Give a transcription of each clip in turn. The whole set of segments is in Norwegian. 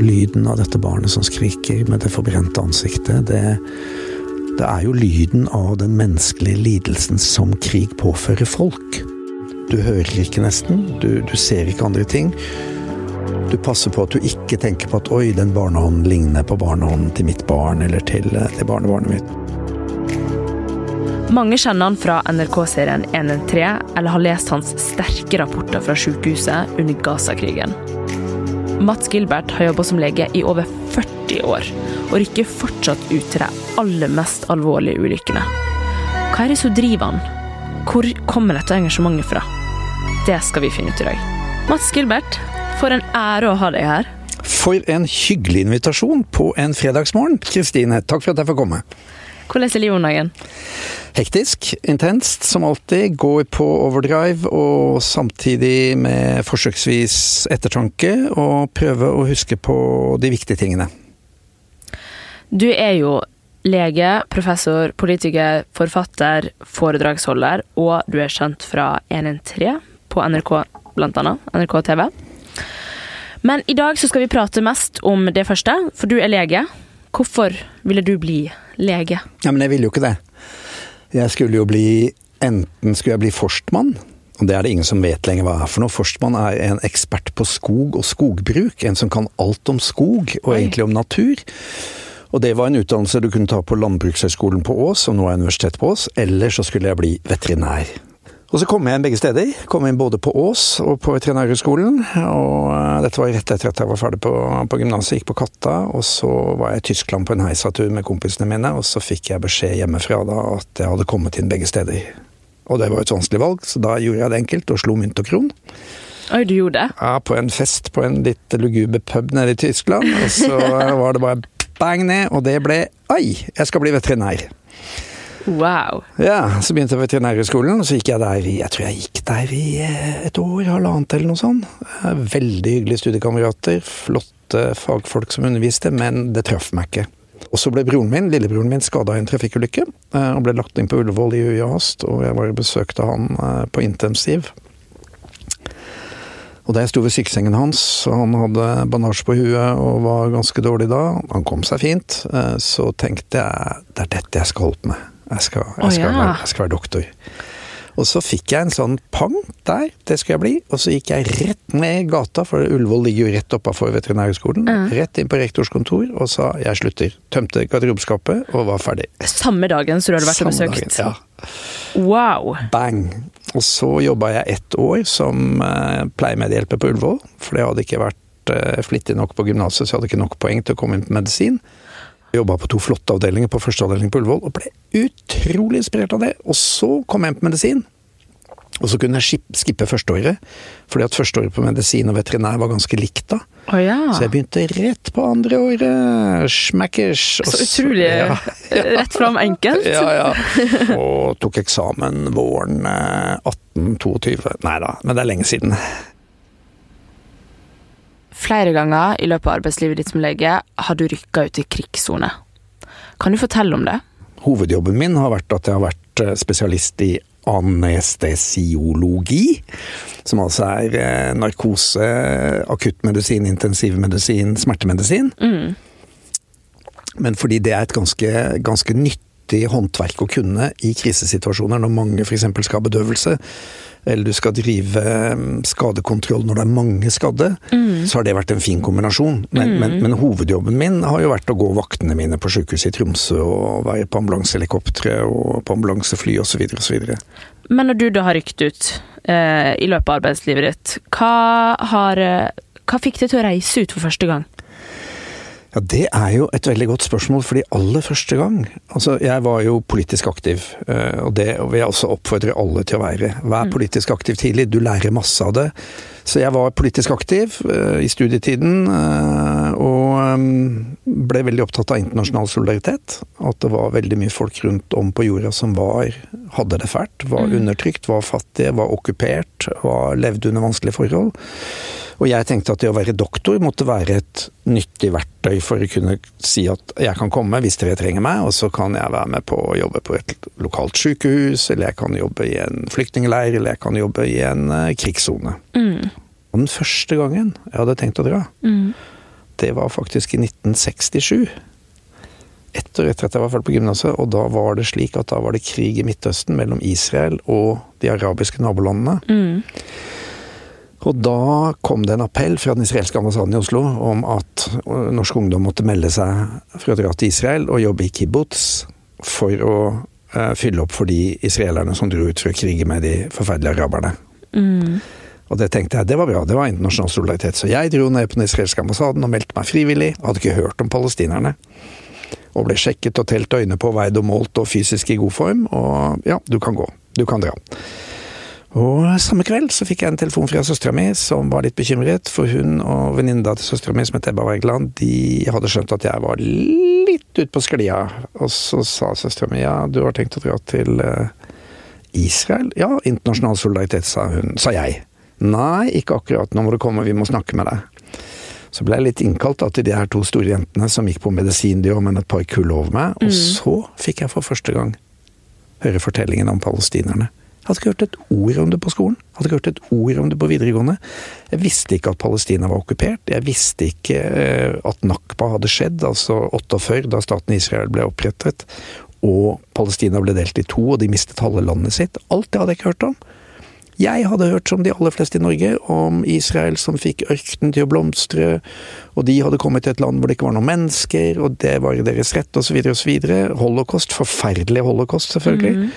Lyden av dette barnet som skriker med det forbrente ansiktet, det, det er jo lyden av den menneskelige lidelsen som krig påfører folk. Du hører ikke nesten, du, du ser ikke andre ting. Du passer på at du ikke tenker på at 'oi, den barnehånden ligner på barnehånden til mitt barn', eller til, eh, til barnebarnet mitt. Mange kjenner han fra NRK-serien 113, eller har lest hans sterke rapporter fra sykehuset under Gaza-krigen. Mats Gilbert har jobba som lege i over 40 år, og rykker fortsatt ut til de aller mest alvorlige ulykkene. Hva er det som driver han? Hvor kommer dette engasjementet fra? Det skal vi finne ut i dag. Mats Gilbert, for en ære å ha deg her. For en hyggelig invitasjon på en fredagsmorgen, Kristine. Takk for at jeg får komme. Hvordan er dagen? Hektisk, intenst som alltid. Går på overdrive og samtidig med forsøksvis ettertanke og prøve å huske på de viktige tingene. Du er jo lege, professor, politiker, forfatter, foredragsholder, og du er kjent fra 113 på NRK, blant annet. NRK TV. Men i dag så skal vi prate mest om det første, for du er lege. Hvorfor ville du bli lege? Ja, men jeg ville jo ikke det. Jeg skulle jo bli Enten skulle jeg bli forstmann, og det er det ingen som vet lenger hva er for noe. Forstmann er en ekspert på skog og skogbruk. En som kan alt om skog, og Oi. egentlig om natur. Og det var en utdannelse du kunne ta på Landbrukshøgskolen på Ås, og nå er universitetet på Ås. Eller så skulle jeg bli veterinær. Og så kom jeg inn begge steder. Kom inn både på Ås og på Veterinærhøgskolen. Og eh, dette var rett etter at jeg var ferdig på, på gymnaset, gikk på Katta. Og så var jeg i Tyskland på en heisatur med kompisene mine, og så fikk jeg beskjed hjemmefra da at jeg hadde kommet inn begge steder. Og det var et vanskelig valg, så da gjorde jeg det enkelt og slo mynt og kron. Oi, du gjorde det? Ja, på en fest på en litt luguber pub nede i Tyskland. Og så var det bare bang ned, og det ble Oi, jeg skal bli veterinær. Wow. Ja, så begynte jeg på Veterinærhøgskolen, og så gikk jeg der i Jeg tror jeg gikk der i eh, et år, halvannet eller noe sånt. Eh, Veldig hyggelige studiekamerater, flotte fagfolk som underviste, men det traff meg ikke. Og så ble broren min, lillebroren min skada i en trafikkulykke, eh, og ble lagt inn på Ullevål i ui og hast, og jeg var og besøkte han på intensiv. Og da jeg sto ved sykesengen hans, og han hadde bandasje på huet og var ganske dårlig da, han kom seg fint, så tenkte jeg det er dette jeg skal holde på med. Jeg skal, jeg, skal, oh, ja. jeg skal være doktor. Og så fikk jeg en sånn pang der, det skulle jeg bli. Og så gikk jeg rett ned gata, for Ullevål ligger jo rett oppafor Veterinærhøgskolen. Rett inn på rektors kontor og sa jeg slutter. Tømte garderobeskapet og var ferdig. Samme dagen som du hadde vært og besøkt? dagen, Ja. Wow. Bang! Og så jobba jeg ett år som eh, pleiemedhjelper på Ullevål, for det hadde ikke vært eh, flittig nok på gymnaset, så jeg hadde ikke nok poeng til å komme inn på medisin. Jobba på to flotte avdelinger på første avdeling på Ullevål, og ble utrolig inspirert av det. Og så kom jeg på medisin. Og så kunne jeg skippe førsteåret, fordi at førsteåret på medisin og veterinær var ganske likt da. Oh, ja. Så jeg begynte rett på andre året. Smackers. Så utrolig ja. rett fram enkelt. Ja, ja. Og tok eksamen våren eh, 1822. Nei da, men det er lenge siden. Flere ganger i løpet av arbeidslivet ditt som lege har du rykka ut i krigssone. Kan du fortelle om det? Hovedjobben min har vært at jeg har vært eh, spesialist i anestesiologi. Som altså er eh, narkose, akuttmedisin, intensivmedisin, smertemedisin. Men fordi det er et ganske, ganske nyttig håndverk å kunne i krisesituasjoner, når mange f.eks. skal ha bedøvelse, eller du skal drive mm, skadekontroll når det er mange skadde, så har det vært en fin kombinasjon. Men, men, men hovedjobben min har jo vært å gå vaktene mine på sykehuset i Tromsø, og være på ambulansehelikoptre og på ambulansefly osv. osv. Men når du da har rykt ut eh, i løpet av arbeidslivet ditt, hva, har, eh, hva fikk deg til å reise ut for første gang? Ja, Det er jo et veldig godt spørsmål, fordi aller første gang Altså, jeg var jo politisk aktiv, eh, og det vil jeg også oppfordre alle til å være. Vær politisk aktiv tidlig, du lærer masse av det. Så jeg var politisk aktiv eh, i studietiden, eh, og eh, ble veldig opptatt av internasjonal solidaritet. At det var veldig mye folk rundt om på jorda som var, hadde det fælt. Var undertrykt, var fattige, var okkupert, var, levde under vanskelige forhold. Og jeg tenkte at det å være doktor måtte være et nyttig verktøy for å kunne si at jeg kan komme hvis dere trenger meg, og så kan jeg være med på å jobbe på et lokalt sykehus, eller jeg kan jobbe i en flyktningleir, eller jeg kan jobbe i en krigssone. Mm. Og den første gangen jeg hadde tenkt å dra, det var faktisk i 1967. Ett år etter at jeg var ferdig på gymnaset, og da var det slik at da var det krig i Midtøsten mellom Israel og de arabiske nabolandene. Mm. Og da kom det en appell fra den israelske ambassaden i Oslo om at øh, norsk ungdom måtte melde seg for å dra til Israel og jobbe i kibbutz for å eh, fylle opp for de israelerne som dro ut for å krige med de forferdelige araberne. Mm. Og det tenkte jeg, det var bra, det var internasjonal solidaritet. Så jeg dro ned på den israelske ambassaden og meldte meg frivillig. Hadde ikke hørt om palestinerne. Og ble sjekket og telt øyne på, veid og målt og fysisk i god form. Og ja, du kan gå. Du kan dra. Og samme kveld så fikk jeg en telefon fra søstera mi som var litt bekymret, for hun og venninna til søstera mi som het Ebba Wergeland, de hadde skjønt at jeg var litt ute på sklia. Og så sa søstera mi ja, du har tenkt å dra til eh, Israel? Ja, internasjonal solidaritet, sa hun. Sa jeg. Nei, ikke akkurat, nå må du komme, vi må snakke med deg. Så ble jeg litt innkalt da, til de her to store jentene som gikk på medisin, de òg, men et par kull over meg. Og så fikk jeg for første gang høre fortellingen om palestinerne. Jeg hadde ikke hørt et ord om det på skolen. Jeg hadde ikke hørt et ord om det på videregående. Jeg visste ikke at Palestina var okkupert. Jeg visste ikke eh, at Nakba hadde skjedd, altså 48, da staten Israel ble opprettet. Og Palestina ble delt i to, og de mistet halve landet sitt. Alt det hadde jeg ikke hørt om. Jeg hadde hørt, som de aller fleste i Norge, om Israel som fikk ørkenen til å blomstre, og de hadde kommet til et land hvor det ikke var noen mennesker, og det var deres rett, osv., osv. Holocaust. Forferdelig holocaust, selvfølgelig.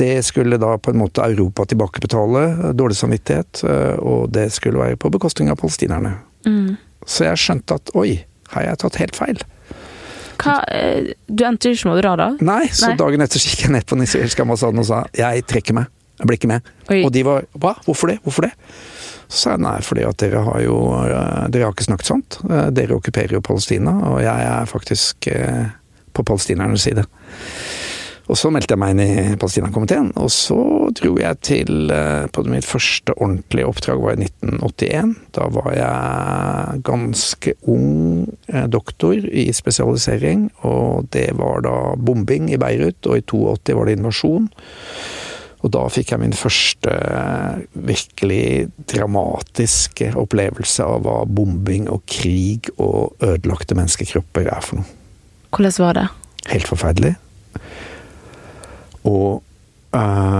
Det skulle da på en måte Europa tilbakebetale, dårlig samvittighet, eh, og det skulle være på bekostning av palestinerne. Mm. Så jeg skjønte at oi, har jeg tatt helt feil? Hva, eh, du endte ikke med å dra, da? Nei, så Nei. dagen etter gikk jeg ned på den israelske ambassaden og sa jeg trekker meg, jeg ble ikke med. Oi. Og de var hva, hvorfor det, hvorfor det? Så sa jeg nei, fordi at dere har jo eh, Dere har ikke snakket sant. Eh, Dere okkuperer jo Palestina, og jeg er faktisk eh, på palestinernes side. Og så meldte jeg meg inn i Palestinakomiteen, og så dro jeg til på Mitt første ordentlige oppdrag var i 1981. Da var jeg ganske ung doktor i spesialisering, og det var da bombing i Beirut, og i 82 var det invasjon. Og da fikk jeg min første eh, virkelig dramatiske opplevelse av hva bombing og krig og ødelagte menneskekropper er for noe. Hvordan var det? Helt forferdelig. Og, eh,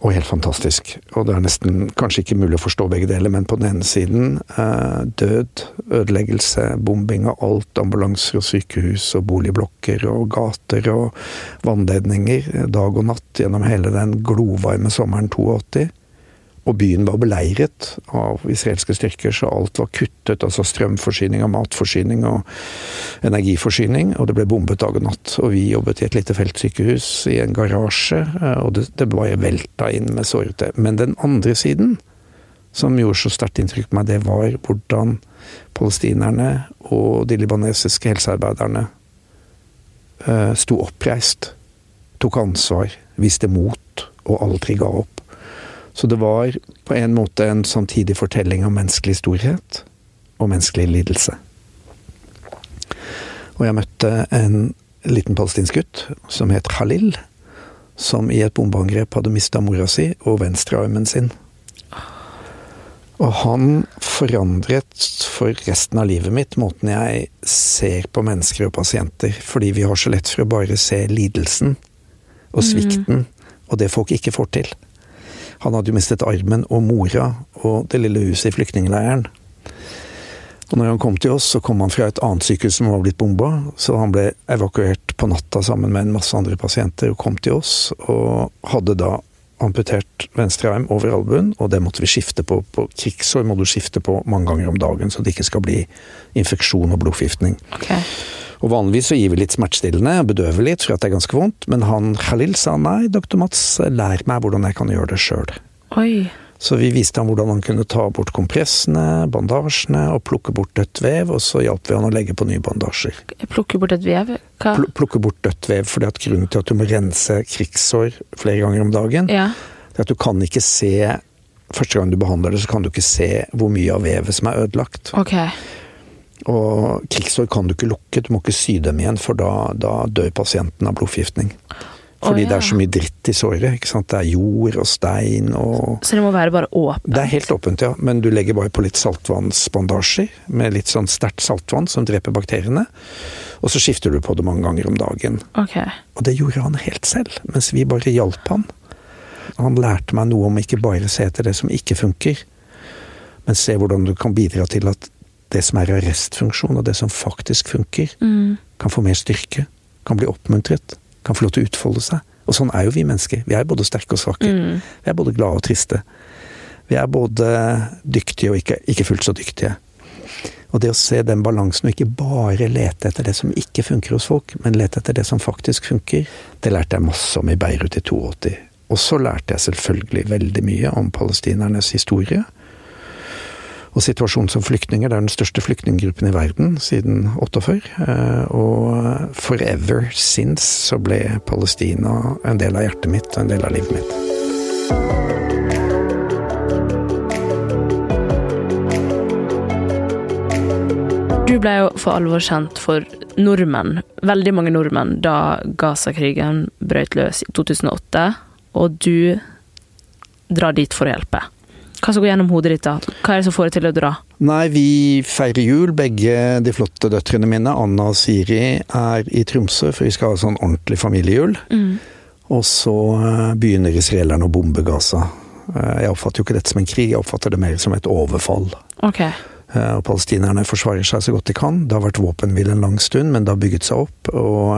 og helt fantastisk. Og det er nesten kanskje ikke mulig å forstå begge deler, men på den ene siden eh, død, ødeleggelse, bombing av alt. Ambulanser og sykehus og boligblokker og gater og vannledninger eh, dag og natt gjennom hele den glovarme sommeren 82. Og byen var beleiret av israelske styrker, så alt var kuttet. Altså strømforsyning og matforsyning og energiforsyning. Og det ble bombet dag og natt. Og vi jobbet i et lite feltsykehus i en garasje, eh, og det, det bare velta inn med sårete. Men den andre siden, som gjorde så sterkt inntrykk på meg, det var hvordan palestinerne og de libanesiske helsearbeiderne eh, sto oppreist. Tok ansvar, viste mot og aldri ga opp. Så det var på en måte en samtidig fortelling om menneskelig storhet og menneskelig lidelse. Og jeg møtte en liten palestinsk gutt som het Khalil, som i et bombeangrep hadde mista mora si og venstrearmen sin. Og han forandret for resten av livet mitt måten jeg ser på mennesker og pasienter, fordi vi har så lett for å bare se lidelsen og svikten, og det folk ikke får til. Han hadde jo mistet armen og mora og det lille huset i flyktningleiren. Og når han kom til oss, så kom han fra et annet sykehus som var blitt bomba, så han ble evakuert på natta sammen med en masse andre pasienter og kom til oss, og hadde da amputert venstre arm over albuen, og det måtte vi skifte på. På krigsår må du skifte på mange ganger om dagen, så det ikke skal bli infeksjon og blodforgiftning. Ok. Og vanligvis så gir vi litt smertestillende og bedøver litt for at det er ganske vondt, men han Khalil sa nei, doktor Mats, lær meg hvordan jeg kan gjøre det sjøl. Så vi viste ham hvordan han kunne ta bort kompressene, bandasjene og plukke bort dødt vev, og så hjalp vi han å legge på nye bandasjer. Plukke bort dødt vev. Hva? Pl plukke bort dødt vev, fordi at grunnen til at du må rense krigssår flere ganger om dagen, Ja. det er at du kan ikke se Første gang du behandler det, så kan du ikke se hvor mye av vevet som er ødelagt. Ok. Og krigssår kan du ikke lukke, du må ikke sy dem igjen, for da, da dør pasienten av blodforgiftning. Fordi Å, det er så mye dritt i såret. ikke sant? Det er jord og stein og Så det må være bare åpent? Det er helt åpent, ja. Men du legger bare på litt saltvannsbandasjer med litt sånn sterkt saltvann som dreper bakteriene. Og så skifter du på det mange ganger om dagen. Okay. Og det gjorde han helt selv, mens vi bare hjalp han. Han lærte meg noe om ikke bare se etter det som ikke funker, men se hvordan du kan bidra til at det som er arrestfunksjon, og det som faktisk funker, Mm. kan få mer styrke, kan bli oppmuntret, kan få lov til å utfolde seg. Og sånn er jo vi mennesker. Vi er både sterke og svake. Mm. Vi er både glade og triste. Vi er både dyktige og ikke, ikke fullt så dyktige. Og det å se den balansen, og ikke bare lete etter det som ikke funker hos folk, men lete etter det som faktisk funker, det lærte jeg masse om i Beirut i 82. Og så lærte jeg selvfølgelig veldig mye om palestinernes historie. Og situasjonen som flyktninger. Det er den største flyktninggruppen i verden siden 48. eh, Og forever since så ble Palestina en del av hjertet mitt og en del av livet mitt. Du ble jo for alvor kjent for nordmenn, veldig mange nordmenn, da Gaza-krigen brøt løs i 2008, og du drar dit for å hjelpe. Hva som går gjennom hodet ditt da? Hva er det som får deg til å dra? Nei, vi feirer jul. Begge de flotte døtrene mine, Anna og Siri, er i Tromsø, for vi skal ha sånn ordentlig familiejul. Og så eh, begynner israelerne å bombe Gaza. Eh, Jeg oppfatter jo ikke dette som en krig, jeg oppfatter det mer som et overfall. Ok. Eh, Og palestinerne forsvarer seg så godt de kan. Det har vært våpenhvile en lang stund, men det har bygget seg opp. Og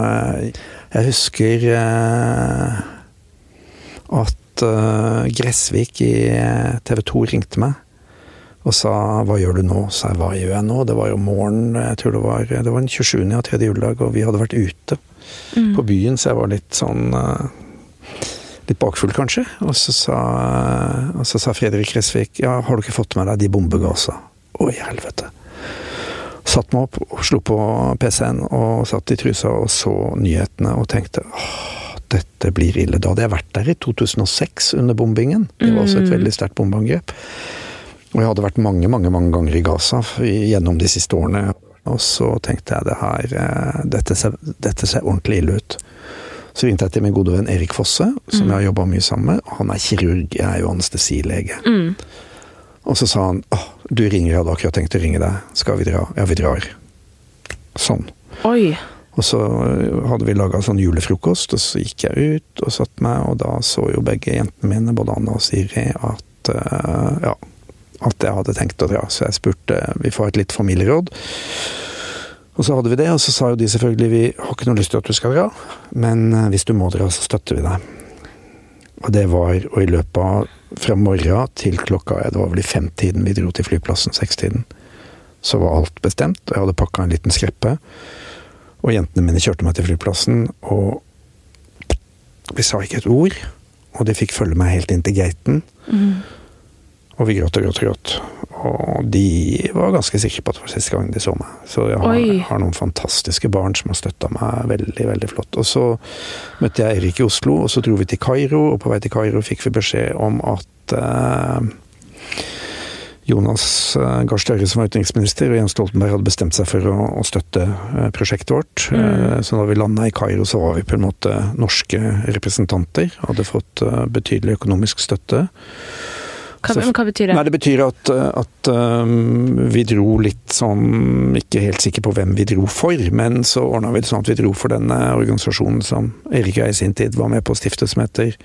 jeg husker eh, at uh, Gressvik i TV 2 ringte meg og sa 'hva gjør du nå?' sa jeg 'hva gjør jeg nå?' Det var jo morgen, jeg tror det var, det var den 27. og tredje juledag, og vi hadde vært ute Mm. på byen, så jeg var litt sånn uh, Litt bakfull, kanskje. Og så sa, og så sa Fredrik Gressvik 'ja, har du ikke fått med deg de bomber Å, i helvete. Satt meg opp slo på PC-en og satt i trusa og så nyhetene og tenkte åh, dette blir ille. Da hadde jeg vært der i 2006 under bombingen. Det var også et Mm. veldig sterkt bombeangrep. Og jeg hadde vært mange, mange mange ganger i Gaza gjennom de siste årene. Og så tenkte jeg det her eh, Dette ser, dette ser ordentlig ille ut. Så ringte jeg til min gode venn Erik Fosse, som jeg har jobba mye sammen med. Han er kirurg, jeg er jo anestesilege. Mm. Og så sa han åh, du ringer, jeg hadde akkurat tenkt å ringe deg. Skal vi dra? Ja, vi drar. Sånn. Oi. Og så øh, hadde vi laga sånn julefrokost, og så gikk jeg ut og satte meg, og da så jo begge jentene mine, både Anna og Siri, at uh, ja, at jeg hadde tenkt å dra. Så jeg spurte Vi får et litt familieråd. Og så hadde vi det, og så sa jo de selvfølgelig vi har ikke noe lyst til at du skal dra, men øh, hvis du må dra, så støtter vi deg. Og det var Og i løpet av fra morgen til klokka Det var vel i femtiden vi dro til flyplassen, sekstiden. Så var alt bestemt, og jeg hadde pakka en liten skreppe. Og jentene mine kjørte meg til flyplassen, og vi sa ikke et ord. Og de fikk følge meg helt inn til gaten. Mm. Og vi gråt og gråt og gråt. Og de var ganske sikre på at det var siste gang de så meg. Så jeg har, har noen fantastiske barn som har støtta meg veldig, veldig flott. Og så møtte jeg Erik i Oslo, og så dro vi til Kairo. Og på vei til Kairo fikk vi beskjed om at eh, Jonas eh, Gahr Støre, som var utenriksminister, og Jens Stoltenberg hadde bestemt seg for å, å støtte eh, prosjektet vårt. Mm. Så da vi landa i Kairo, så var vi på en måte norske representanter. Hadde fått eh, betydelig økonomisk støtte. Hva, Så- men hva betyr det? Nei, det betyr at, at um, vi dro litt sånn Ikke helt sikker på hvem vi dro for, men så ordna vi det sånn at vi dro for denne organisasjonen som Erik og jeg i sin tid var med på å stifte, som heter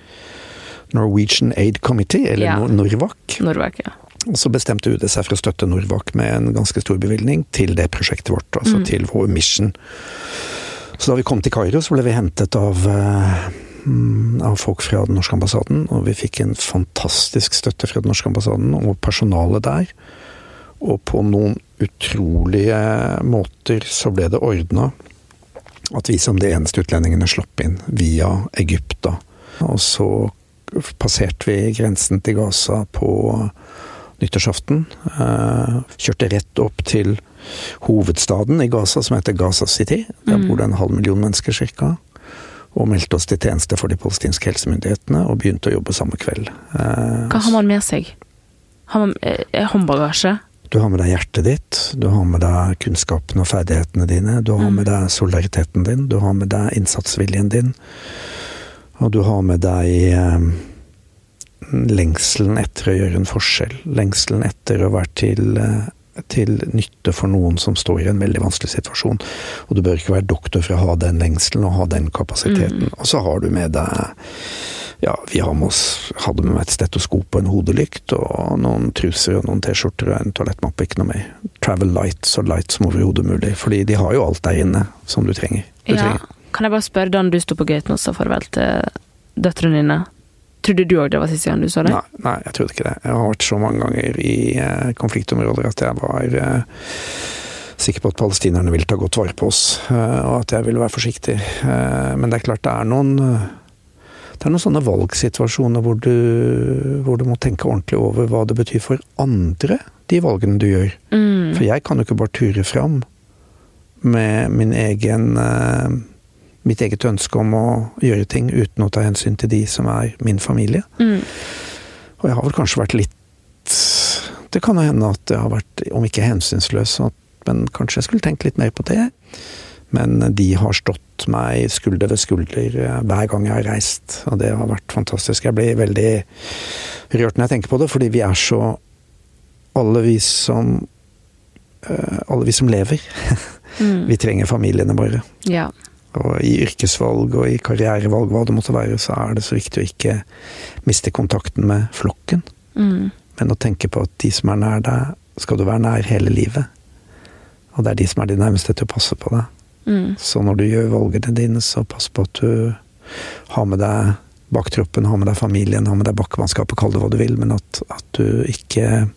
Norwegian Aid Committee, eller Ja. Nor- Norvac. Norvak, ja. Så bestemte UD seg for å støtte Norvak med en ganske stor bevilgning til det prosjektet vårt, altså Mm. til vår mission. Så da vi kom til Kairo, så ble vi hentet av, eh, av folk fra den norske ambassaden, og vi fikk en fantastisk støtte fra den norske ambassaden og personalet der. Og på noen utrolige måter så ble det ordna at vi som de eneste utlendingene slapp inn via Egypt, da. Og så passerte vi grensen til Gaza på nyttårsaften. Eh, kjørte rett opp til hovedstaden i Gaza, som heter Gaza City. Der Mm. bor det en halv million mennesker ca. Og meldte oss til tjeneste for de palestinske helsemyndighetene, og begynte å jobbe samme kveld. Eh, Hva har man med seg? Har man eh, håndbagasje? Du har med deg hjertet ditt, du har med deg kunnskapene og ferdighetene dine, du har Mm. med deg solidariteten din, du har med deg innsatsviljen din. Og du har med deg lengselen etter å gjøre en forskjell. Lengselen etter å være til, eh, til nytte for noen som står i en veldig vanskelig situasjon. Og du bør ikke være doktor for å ha den lengselen og ha den kapasiteten. Og så har du med deg ja, vi har med oss, hadde med meg et stetoskop og en hodelykt, og noen truser og noen T-skjorter og en toalettmappe, ikke noe mer. Travel light, så light som overhodet mulig. Fordi de har jo alt der inne som du trenger. Du Ja. trenger. Kan jeg bare spørre, da du sto på gaten og sa farvel til døtrene dine, trodde du òg det var siste gang du så det? Nei, nei, jeg trodde ikke det. Jeg har vært så mange ganger i eh, konfliktområder at jeg var eh, sikker på at palestinerne ville ta godt vare på oss, eh, og at jeg ville være forsiktig. Eh, men det er klart det er noen det er noen sånne valgsituasjoner hvor du, hvor du må tenke ordentlig over hva det betyr for andre, de valgene du gjør. Mm. For jeg kan jo ikke bare ture fram med min egen eh, mitt eget ønske om å gjøre ting uten å ta hensyn til de som er min familie. Mm. Og jeg har vel kanskje vært litt Det kan jo hende at jeg har vært, om ikke hensynsløs, men kanskje jeg skulle tenkt litt mer på det. Men de har stått meg skulder ved skulder eh, hver gang jeg har reist, og det har vært fantastisk. Jeg blir veldig rørt når jeg tenker på det, fordi vi er så Alle vi som eh, Alle vi som lever, Mm. vi trenger familiene våre. Ja. Og i yrkesvalg og i karrierevalg, hva det måtte være, så er det så viktig å ikke miste kontakten med flokken. Mm. Men å tenke på at de som er nær deg, skal du være nær hele livet. Og det er de som er de nærmeste til å passe på deg. Mm. Så når du gjør valgene dine, så pass på at du har med deg baktroppen, har med deg familien, har med deg bakkemannskapet, kall det hva du vil, men at, at du ikke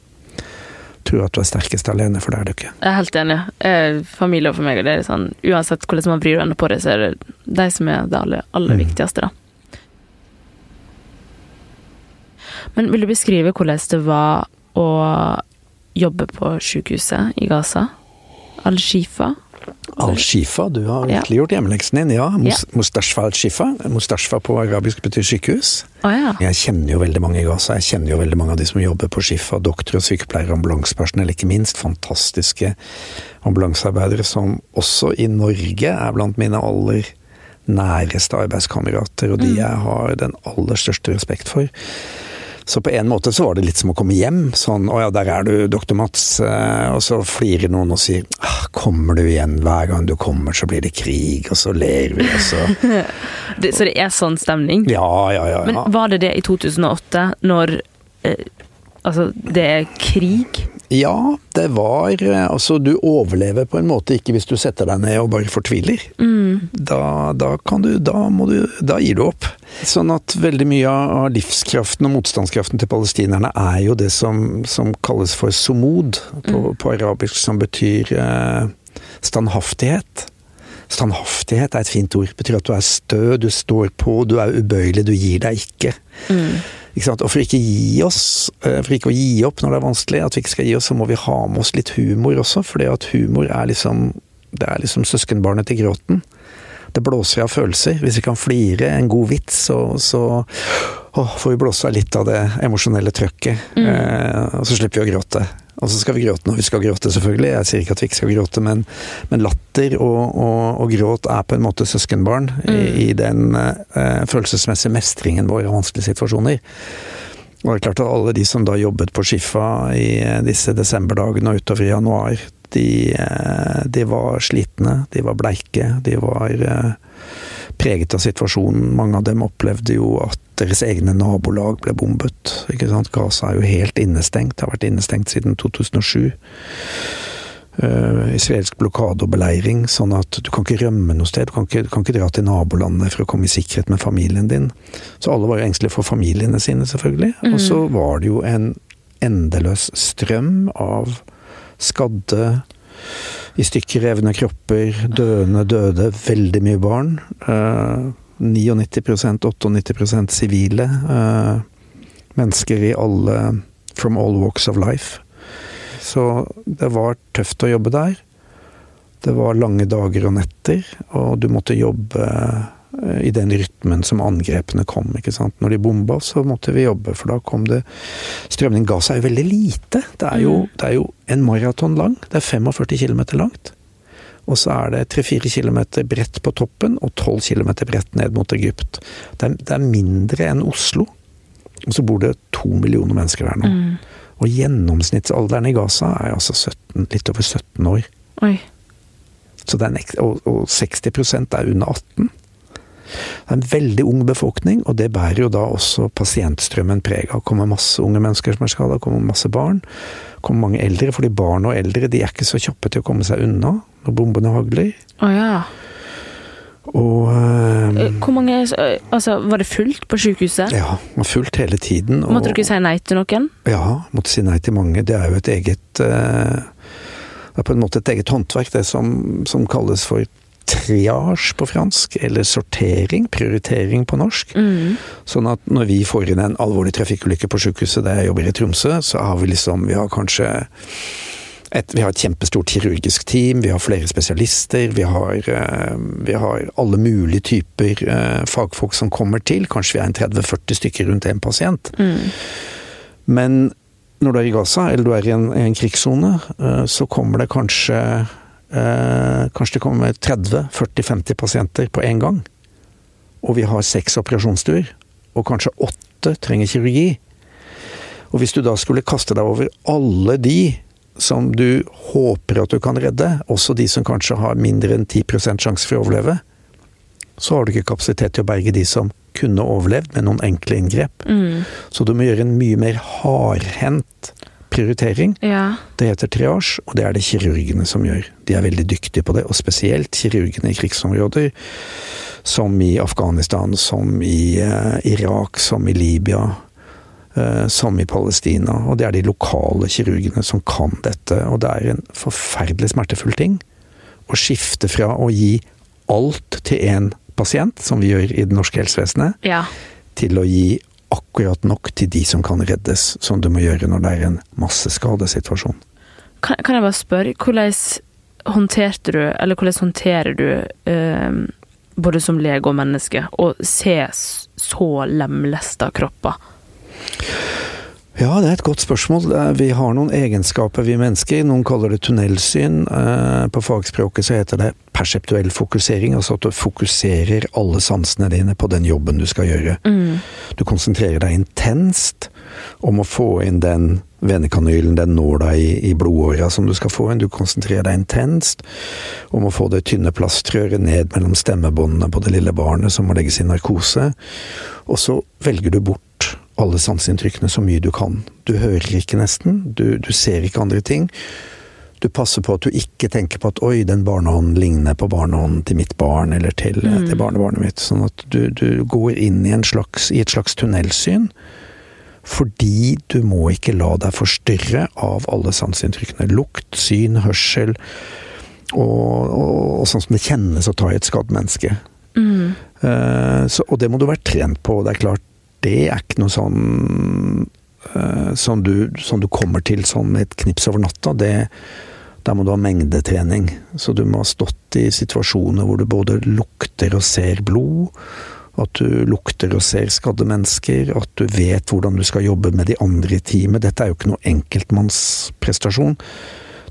tror at du er sterkest alene, for det er du ikke. Jeg er helt enig. Eh, familie for meg, det er sånn Uansett hvordan man vrir og på det, så er det de som er det aller, aller Mm. viktigste, da. Men vil du beskrive hvordan det var å jobbe på sykehuset i Gaza? Al-Shifa? Al-Shifa, du har Ja. virkelig gjort hjemmeleksen din. Ja, Mus Mustashfa al-Shifa. Mustashfa på arabisk betyr sykehus. Oh, ja. Jeg kjenner jo veldig mange i Gaza. Jeg kjenner jo veldig mange av de som jobber på Shifa. Doktorer, sykepleiere, ambulansepersonell, ikke minst. Fantastiske ambulansearbeidere som også i Norge er blant mine aller næreste arbeidskamerater, og de jeg har den aller største respekt for. Så på en måte så var det litt som å komme hjem. Sånn 'Å ja, der er du, doktor Mats'. Eh, Og så flirer noen og sier ah, 'Kommer du igjen? Hver gang du kommer, så blir det krig', og så ler vi, og så Det, så det er sånn stemning? Ja, ja, ja. ja. Men var det det i 2008, når eh, Altså, det er krig? Ja, det var eh, Altså, du overlever på en måte ikke hvis du setter deg ned og bare fortviler. Mm. Da, da kan du Da må du Da gir du opp. Sånn at veldig mye av livskraften og motstandskraften til palestinerne er jo det som, som kalles for somod på, på arabisk, som betyr eh, standhaftighet. Standhaftighet er et fint ord. betyr at du er stø, du står på, du er ubøyelig, du gir deg ikke. Mm. Ikke? Og for ikke gi oss, eh, for ikke å gi opp når det er vanskelig, at vi ikke skal gi oss, så må vi ha med oss litt humor også. For det at humor er liksom det er liksom søskenbarnet til gråten. Det blåser av følelser. Hvis vi kan flire en god vits, så, så å, får vi blåse av litt av det emosjonelle trøkket. Eh, og så slipper vi å gråte. Og så skal vi gråte når vi skal gråte, selvfølgelig. Jeg sier ikke at vi ikke skal gråte, men, men latter og, og, og gråt er på en måte søskenbarn i, i den eh, følelsesmessige mestringen vår av vanskelige situasjoner. Og det er klart at alle de som da jobbet på Skifa i eh, disse desemberdagene og utover i januar, de, eh, de var slitne, de var bleike, de var eh, preget av situasjonen. Mange av dem opplevde jo at deres egne nabolag ble bombet. Ikke sant? Gaza er jo helt innestengt, har vært innestengt siden 2007. Uh, israelsk blokade og beleiring, sånn at du kan ikke rømme noe sted. Du kan ikke, du kan ikke dra til nabolandet for å komme i sikkerhet med familien din. Så alle var jo engstelige for familiene sine, selvfølgelig. Og så var det jo en endeløs strøm av skadde, i stykker revne kropper, døende døde, veldig mye barn. Uh, 99 98 sivile. Uh, mennesker i alle From all walks of life. Så det var tøft å jobbe der. Det var lange dager og netter, og du måtte jobbe i den rytmen som angrepene kom. ikke sant? Når de bomba, så måtte vi jobbe, for da kom det Strømning Gaza er jo veldig lite. Det er jo, det er jo en maraton lang. Det er 45 km langt. og så er det 3-4 km bredt på toppen og 12 km bredt ned mot Egypt. Det er, det er, mindre enn Oslo, og så bor det to millioner mennesker der nå. Mm. Og gjennomsnittsalderen i Gaza er altså 17, litt over 17 år. Oi. En, og, og 60 er under 18. Det er en veldig ung befolkning, og det bærer jo da også pasientstrømmen preg av. Det kommer masse unge mennesker som er skada, kommer masse barn. Det kommer mange eldre, fordi barn og eldre de er ikke så kjappe til å komme seg unna når bombene hagler. Oh, ja. Og um, Hvor mange Altså, var det fullt på sykehuset? Ja, det var fullt hele tiden. Og, måtte du ikke si nei til noen? Ja, måtte si nei til mange. Det er jo et eget uh, Det er på en måte et eget håndverk, det som, som kalles for triage på fransk, eller sortering, prioritering på norsk. Mm. Sånn at når vi får inn en alvorlig trafikkulykke på sykehuset der jeg jobber i Tromsø, så har vi liksom Vi har kanskje et, vi har et kjempestort kirurgisk team, vi har flere spesialister, vi har, uh, vi har alle mulige typer uh, fagfolk som kommer til. Kanskje vi er en 30-40 stykker rundt en pasient. Mm. Men når du er i Gaza, eller du er i en, en krigssone, uh, så kommer det kanskje Eh, kanskje det kommer 30-40-50 pasienter på én gang. Og vi har seks operasjonsstuer, og kanskje åtte trenger kirurgi. Og hvis du da skulle kaste deg over alle de som du håper at du kan redde, også de som kanskje har mindre enn 10% sjanse for å overleve, så har du ikke kapasitet til å berge de som kunne overlevd med noen enkle inngrep. Mm. Så du må gjøre en mye mer hardhendt prioritering. Ja. Det heter triasj, og det er det kirurgene som gjør. De er veldig dyktige på det, og spesielt kirurgene i krigsområder. Som i Afghanistan, som i uh, Irak, som i Libya. Uh, som i Palestina. Og det er de lokale kirurgene som kan dette. Og det er en forferdelig smertefull ting å skifte fra å gi alt til én pasient, som vi gjør i det norske helsevesenet, ja. til å gi akkurat nok til de som kan reddes, som du må gjøre når det er en masseskadesituasjon. Kan, kan jeg bare spørre, hvordan håndterte du, eller hvordan håndterer du, eh, både som lege og menneske, å se så lemlesta kropper? Ja, det er et godt spørsmål. Vi har noen egenskaper, vi mennesker. Noen kaller det tunnelsyn. Eh, på fagspråket så heter det perseptuell fokusering, altså at du fokuserer alle sansene dine på den jobben du skal gjøre. Mm. Du konsentrerer deg intenst om å få inn den venekanylen, den nåla i, i blodåra som du skal få inn. Du konsentrerer deg intenst om å få det tynne plastrøret ned mellom stemmebåndene på det lille barnet som må legges i narkose. Og så velger du bort alle sanseinntrykkene så mye du kan. Du hører ikke nesten, du, du, ser ikke andre ting. Du passer på at du ikke tenker på at 'oi, den barnehånden ligner på barnehånden til mitt barn', eller til, mm. til barnebarnet mitt. Sånn at du, du går inn i, slags, i, et slags tunnelsyn. Fordi du må ikke la deg forstyrre av alle sanseinntrykkene. Lukt, syn, hørsel, og, og, og, sånn som det kjennes å ta i et skadd menneske. Mm. Uh, så, og det må du være trent på. Det er klart, det er ikke noe sånn uh, som, du, som, du, kommer til sånn med et knips over natta. Det, der må du ha mengdetrening. Så du må ha stått i situasjoner hvor du både lukter og ser blod. At du lukter og ser skadde mennesker. At du vet hvordan du skal jobbe med de andre i teamet. Dette er jo ikke noe enkeltmannsprestasjon.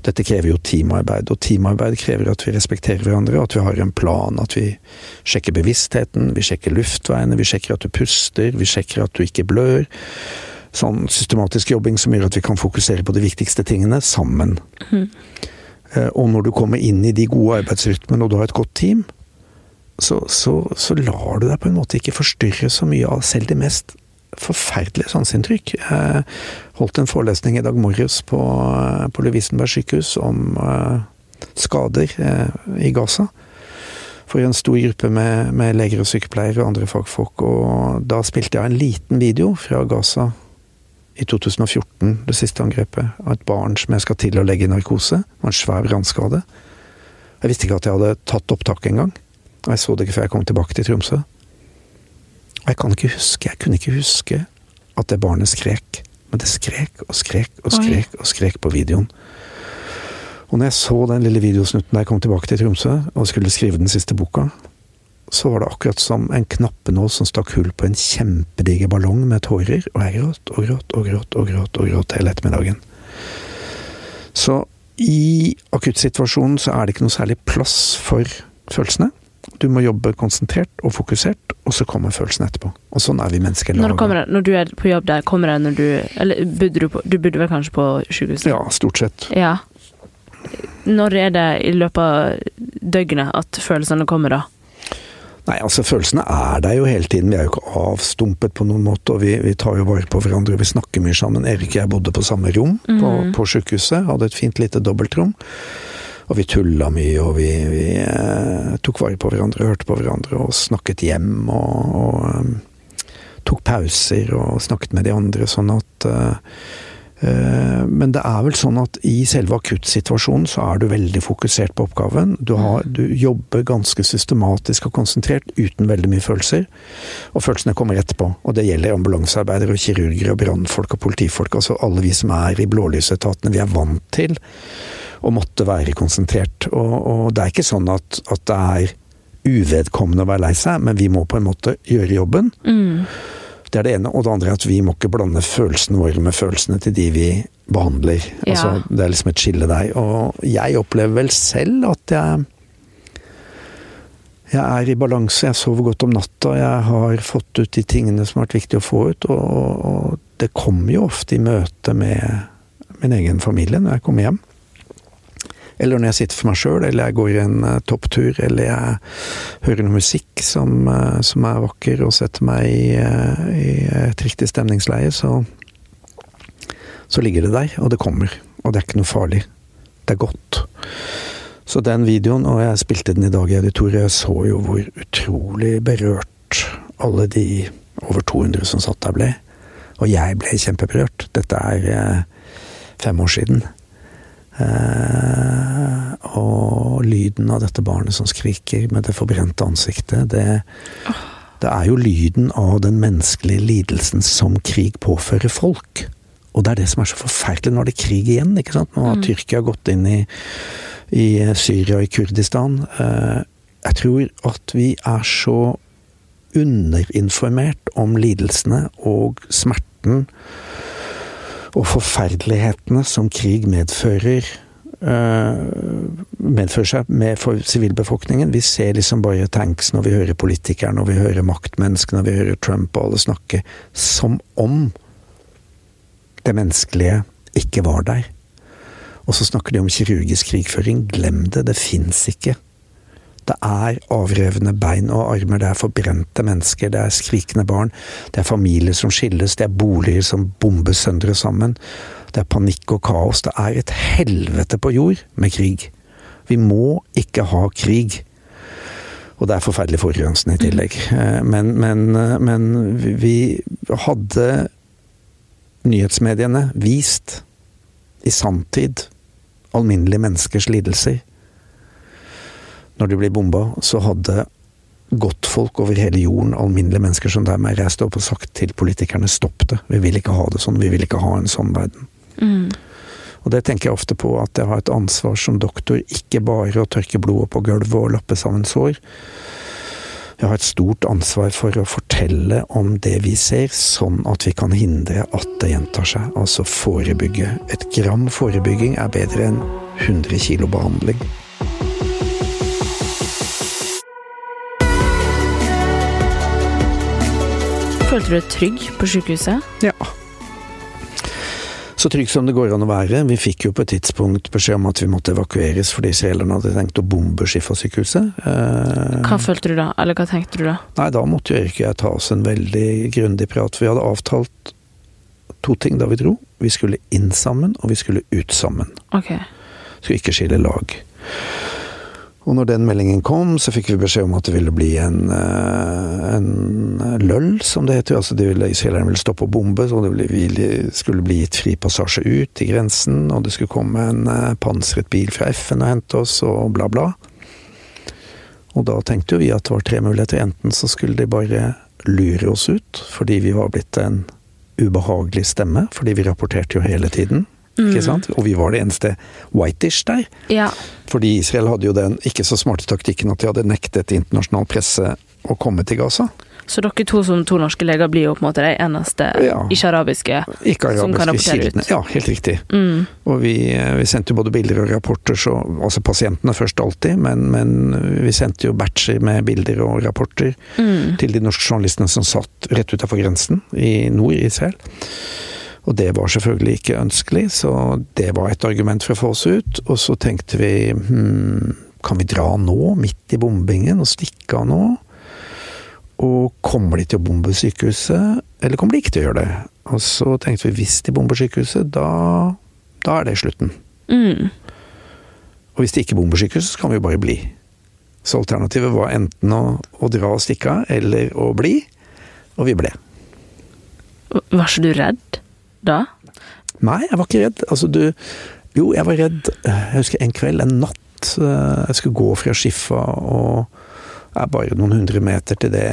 Dette krever jo teamarbeid, og teamarbeid krever at vi respekterer hverandre, at vi har en plan, at vi sjekker bevisstheten, vi sjekker luftveiene, vi sjekker at du puster, vi sjekker at du ikke blør. Sånn systematisk jobbing som gjør at vi kan fokusere på de viktigste tingene sammen. Mm. Og når du kommer inn i de gode arbeidsrytmene, og du har et godt team, så, så, så, lar du deg på en måte ikke forstyrre så mye av selv de mest forferdelige sanseinntrykk. Holdt en forelesning i dag morges på, på Lovisenberg sykehus om uh, skader uh, i Gaza. For en stor gruppe med, med, leger og sykepleiere og andre fagfolk. Og da spilte jeg en liten video fra Gaza i 2014, det siste angrepet, av et barn som jeg skal til å legge i narkose. Det var en svær brannskade. Jeg visste ikke at jeg hadde tatt opptaket engang. Og jeg så det ikke før jeg kom tilbake til Tromsø. Og jeg kan ikke huske, jeg kunne ikke huske at det barnet skrek. Men det skrek og skrek og skrek og skrek på videoen. Og når jeg så den lille videosnutten da jeg kom tilbake til Tromsø og skulle skrive den siste boka, så var det akkurat som en knappenål som stakk hull på en kjempediger ballong med tårer, og jeg gråt og gråt og gråt og gråt og gråt hele ettermiddagen. Så I akuttsituasjonen så er det ikke noe særlig plass for følelsene. Du må jobbe konsentrert og fokusert, og så kommer følelsen etterpå. Og sånn er vi mennesker Når, kommer når du er på jobb der, kommer det når du Eller bodde du på Du bodde vel kanskje på sykehuset? Ja, stort sett. Ja. Når er det i løpet av døgnet at følelsene kommer, da? Nei, altså følelsene er der jo hele tiden. Vi er jo ikke avstumpet på noen måte, og vi, vi tar jo vare på hverandre. Vi snakker mye sammen. Erik og jeg bodde på samme rom på, Mhm. på sykehuset. Hadde et fint lite dobbeltrom. Og vi tulla mye, og vi, vi eh, tok vare på hverandre, hørte på hverandre og snakket hjem. Og, og um, tok pauser og snakket med de andre, sånn at eh, eh, Men det er vel sånn at i selve akuttsituasjonen så er du veldig fokusert på oppgaven. Du, har, du jobber ganske systematisk og konsentrert uten veldig mye følelser. Og følelsene kommer etterpå. Og det gjelder ambulansearbeidere og kirurger og brannfolk og politifolk. Altså alle vi som er i blålysetatene. Vi er vant til å måtte være konsentrert. Og, og det er ikke sånn at, at det er uvedkommende å være lei seg, men vi må på en måte gjøre jobben. Mm. Det er det ene. Og det andre er at vi må ikke blande følelsene våre med følelsene til de vi behandler. Ja. Altså, det er liksom et skille der. Og jeg opplever vel selv at jeg jeg er i balanse, jeg sover godt om natta, jeg har fått ut de tingene som har vært viktig å få ut. Og, og det kommer jo ofte i møte med min egen familie når jeg kommer hjem. Eller når jeg sitter for meg sjøl, eller jeg går en uh, topptur, eller jeg hører noe musikk som, uh, som er vakker, og setter meg i, uh, i et riktig stemningsleie, så, så ligger det der, og det kommer. Og det er ikke noe farlig. Det er godt. Så den videoen, og jeg spilte den i dag i editoriet, jeg så jo hvor utrolig berørt alle de over 200 som satt der ble. Og jeg ble kjempeberørt. Dette er fem år siden. Eh, og lyden av dette barnet som skriker med det forbrente ansiktet, det, det er jo lyden av den menneskelige lidelsen som krig påfører folk. Og det er det som er så forferdelig. Nå er det krig igjen, ikke sant. Nå har Mm. Tyrkia gått inn i, i Syria og i Kurdistan. Eh, jeg tror at vi er så underinformert om lidelsene og smerten og forferdelighetene som krig medfører uh, medfører seg med for sivilbefolkningen. Vi ser liksom bare tanks når vi hører politikere, når vi hører maktmennesker, når vi hører Trump og alle snakke som om det menneskelige ikke var der. Og så snakker de om kirurgisk krigføring. Glem det, det fins ikke. Det er avrevne bein og armer, det er forbrente mennesker, det er skrikende barn, det er familier som skilles, det er boliger som bombes søndre sammen. Det er panikk og kaos. Det er et helvete på jord med krig. Vi må ikke ha krig. Og det er forferdelig forurensende i tillegg. Men, men, men vi hadde nyhetsmediene vist i sanntid alminnelige menneskers lidelser når de blir bomba, så hadde godtfolk over hele jorden, alminnelige mennesker som dermed reiste opp og sagt til politikerne stopp det, vi vil ikke ha det sånn, vi vil ikke ha en sånn verden. Mm. Og det tenker jeg ofte på, at jeg har et ansvar som doktor, ikke bare å tørke blodet på gulvet og lappe sammen sår. Jeg har et stort ansvar for å fortelle om det vi ser, sånn at vi kan hindre at det gjentar seg. Altså forebygge. Et gram forebygging er bedre enn 100 kilo behandling. Følte du deg trygg på sykehuset? Ja. Så trygg som det går an å være. Vi fikk jo på et tidspunkt beskjed om at vi måtte evakueres fordi israelerne hadde tenkt å bombe Shifa-sykehuset. Eh, Hva følte du da, eller hva tenkte du da? Nei, da måtte jo Erik og jeg ta oss en veldig grundig prat. Vi hadde avtalt to ting da vi dro. Vi skulle inn sammen, og vi skulle ut sammen. Ok. Skulle ikke skille lag. Og når den meldingen kom, så fikk vi beskjed om at det ville bli en, eh, en løll, som det heter. Altså de ville, Israelerne ville stoppe å bombe, så det skulle bli gitt fri passasje ut til grensen, og det skulle komme en eh, pansret bil fra FN og hente oss, og bla, bla. Og da tenkte jo vi at det var tre muligheter. Enten så skulle de bare lure oss ut, fordi vi var blitt en ubehagelig stemme, fordi vi rapporterte jo hele tiden. Ikke sant? Og vi var det eneste whitish der. Ja. Fordi Israel hadde jo den ikke så smarte taktikken at de hadde nektet internasjonal presse å komme til Gaza. Så dere to som to norske leger blir jo på en måte de eneste Ja. ikke-arabiske Ikke som kan rapportere ut. Ja, helt riktig. Mm. Og vi, eh, vi sendte jo både bilder og rapporter, så, altså pasientene først alltid, men, men vi sendte jo batcher med bilder og rapporter Mm. til de norske journalistene som satt rett utafor grensen i nord i Israel. Og det var selvfølgelig ikke ønskelig, så det var et argument for å få oss ut. Og så tenkte vi hm, kan vi dra nå, midt i bombingen, og stikke av nå? Og kommer de til å bombe sykehuset, eller kommer de ikke til å gjøre det? Og så tenkte vi hvis de bomber sykehuset, da, da er det slutten. Mm. Og hvis de ikke bomber sykehuset, så kan vi jo bare bli. Så alternativet var enten å, å dra og stikke av, eller å bli. Og vi ble. Var ikke du redd da? Nei, jeg var ikke redd. Altså, du Jo, jeg var redd. Jeg husker en kveld, en natt. eh, Jeg skulle gå fra Skiffa og er bare noen hundre meter til det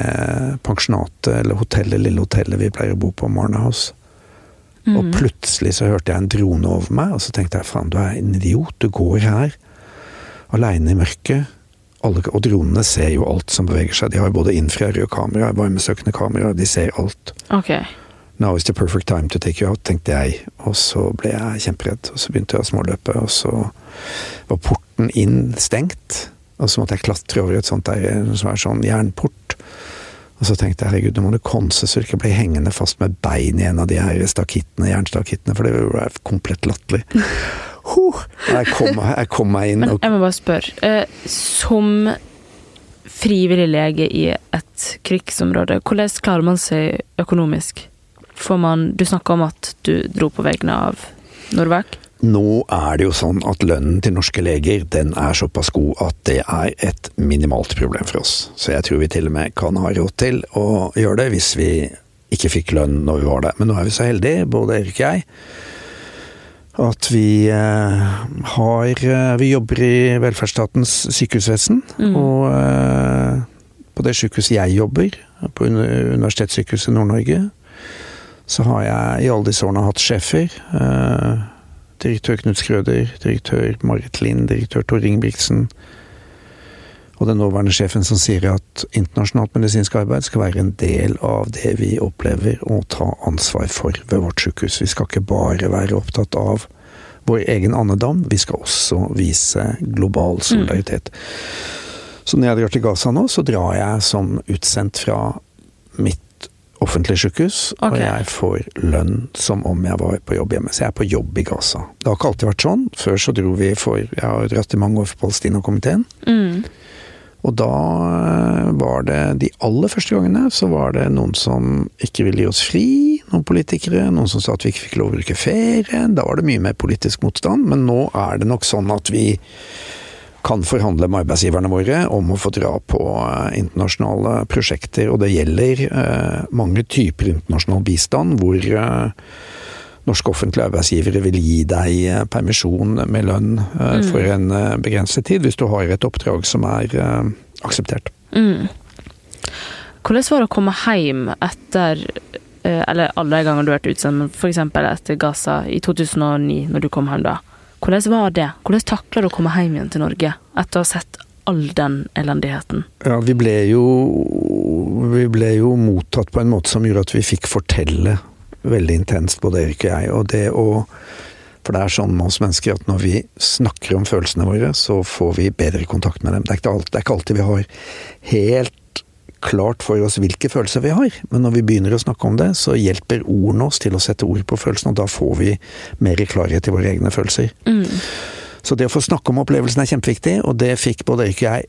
pensjonatet eller hotellet, lille hotellet vi pleier å bo på, Marna House. Og Mm. plutselig så hørte jeg en drone over meg, og så tenkte jeg faen, du er en idiot. Du går her aleine i mørket. Alle, og dronene ser jo alt som beveger seg. De har jo både infrarøde kamera, varmesøkende kamera, de ser alt. Ok. Now is the perfect time to take you out, tenkte jeg. Og så ble jeg kjemperedd. Og så begynte jeg å småløpe, og så var porten inn stengt. Og så måtte jeg klatre over et sånt der, som er sånn jernport. Og så tenkte jeg herregud, nå må du konse så du ikke blir hengende fast med bein i en av de her stakittene, jernstakittene, for det ville være komplett latterlig. Huh, jeg, kom, jeg kom meg inn Men jeg må bare spørre. Eh, som frivillig lege i et krigsområde, hvordan klarer man seg økonomisk? Får man Du snakka om at du dro på vegne av Norvac. Nå er det jo sånn at lønnen til norske leger den er såpass god at det er et minimalt problem for oss. Så jeg tror vi til og med kan ha råd til å gjøre det hvis vi ikke fikk lønn når vi var der. Men nå er vi så heldige, både Erik og jeg, at vi eh, har eh, Vi jobber i velferdsstatens sykehusvesen. Mm. Og eh, på det sykehuset jeg jobber, på Uni- Universitetssykehuset Nord-Norge, så har jeg i alle disse årene hatt sjefer. Eh, direktør Knut Skrøder, direktør Marit Lind, direktør Tor Ingebrigtsen. Og den nåværende sjefen som sier at internasjonalt medisinsk arbeid skal være en del av det vi opplever og ta ansvar for ved vårt sykehus. Vi skal ikke bare være opptatt av vår egen andedam, vi skal også vise global solidaritet. Så når jeg drar til Gaza nå, så drar jeg som utsendt fra mitt offentlige sykehus, okay. og jeg får lønn som om jeg var på jobb hjemme. Så jeg er på jobb i Gaza. Det har ikke alltid vært sånn. Før så dro vi for Jeg har dratt i mange år for Palestinakomiteen. Mm. Og da eh, var det de aller første gangene så var det noen som ikke ville gi oss fri, noen politikere. Noen som sa at vi ikke fikk lov å bruke ferie. Da var det mye mer politisk motstand. Men nå er det nok sånn at vi kan forhandle med arbeidsgiverne våre om å få dra på eh, internasjonale prosjekter. Og det gjelder eh, mange typer internasjonal bistand hvor eh, norske offentlige arbeidsgivere vil gi deg permisjon med lønn eh, for en begrenset tid, hvis du har et oppdrag som er akseptert. Mm. Hvordan var det å komme hjem etter Eller alle de gangene du har vært utsendt, f.eks. etter Gaza i 2009, når du kom hjem da. Hvordan var det? Hvordan takla du å komme hjem igjen til Norge etter å ha sett all den elendigheten? Ja, vi ble jo Vi ble jo mottatt på en måte som gjorde at vi fikk fortelle veldig intenst, både Erik og jeg. Og det å For det er sånn med oss mennesker at når vi snakker om følelsene våre, så får vi bedre kontakt med dem. Det er ikke, alltid, det er ikke alltid vi har helt klart for oss hvilke følelser vi har, men når vi begynner å snakke om det, så hjelper ordene oss til å sette ord på følelsene, og da får vi mer klarhet i våre egne følelser. Mm. Så det å få snakke om opplevelsen er kjempeviktig, og det fikk både Erik og jeg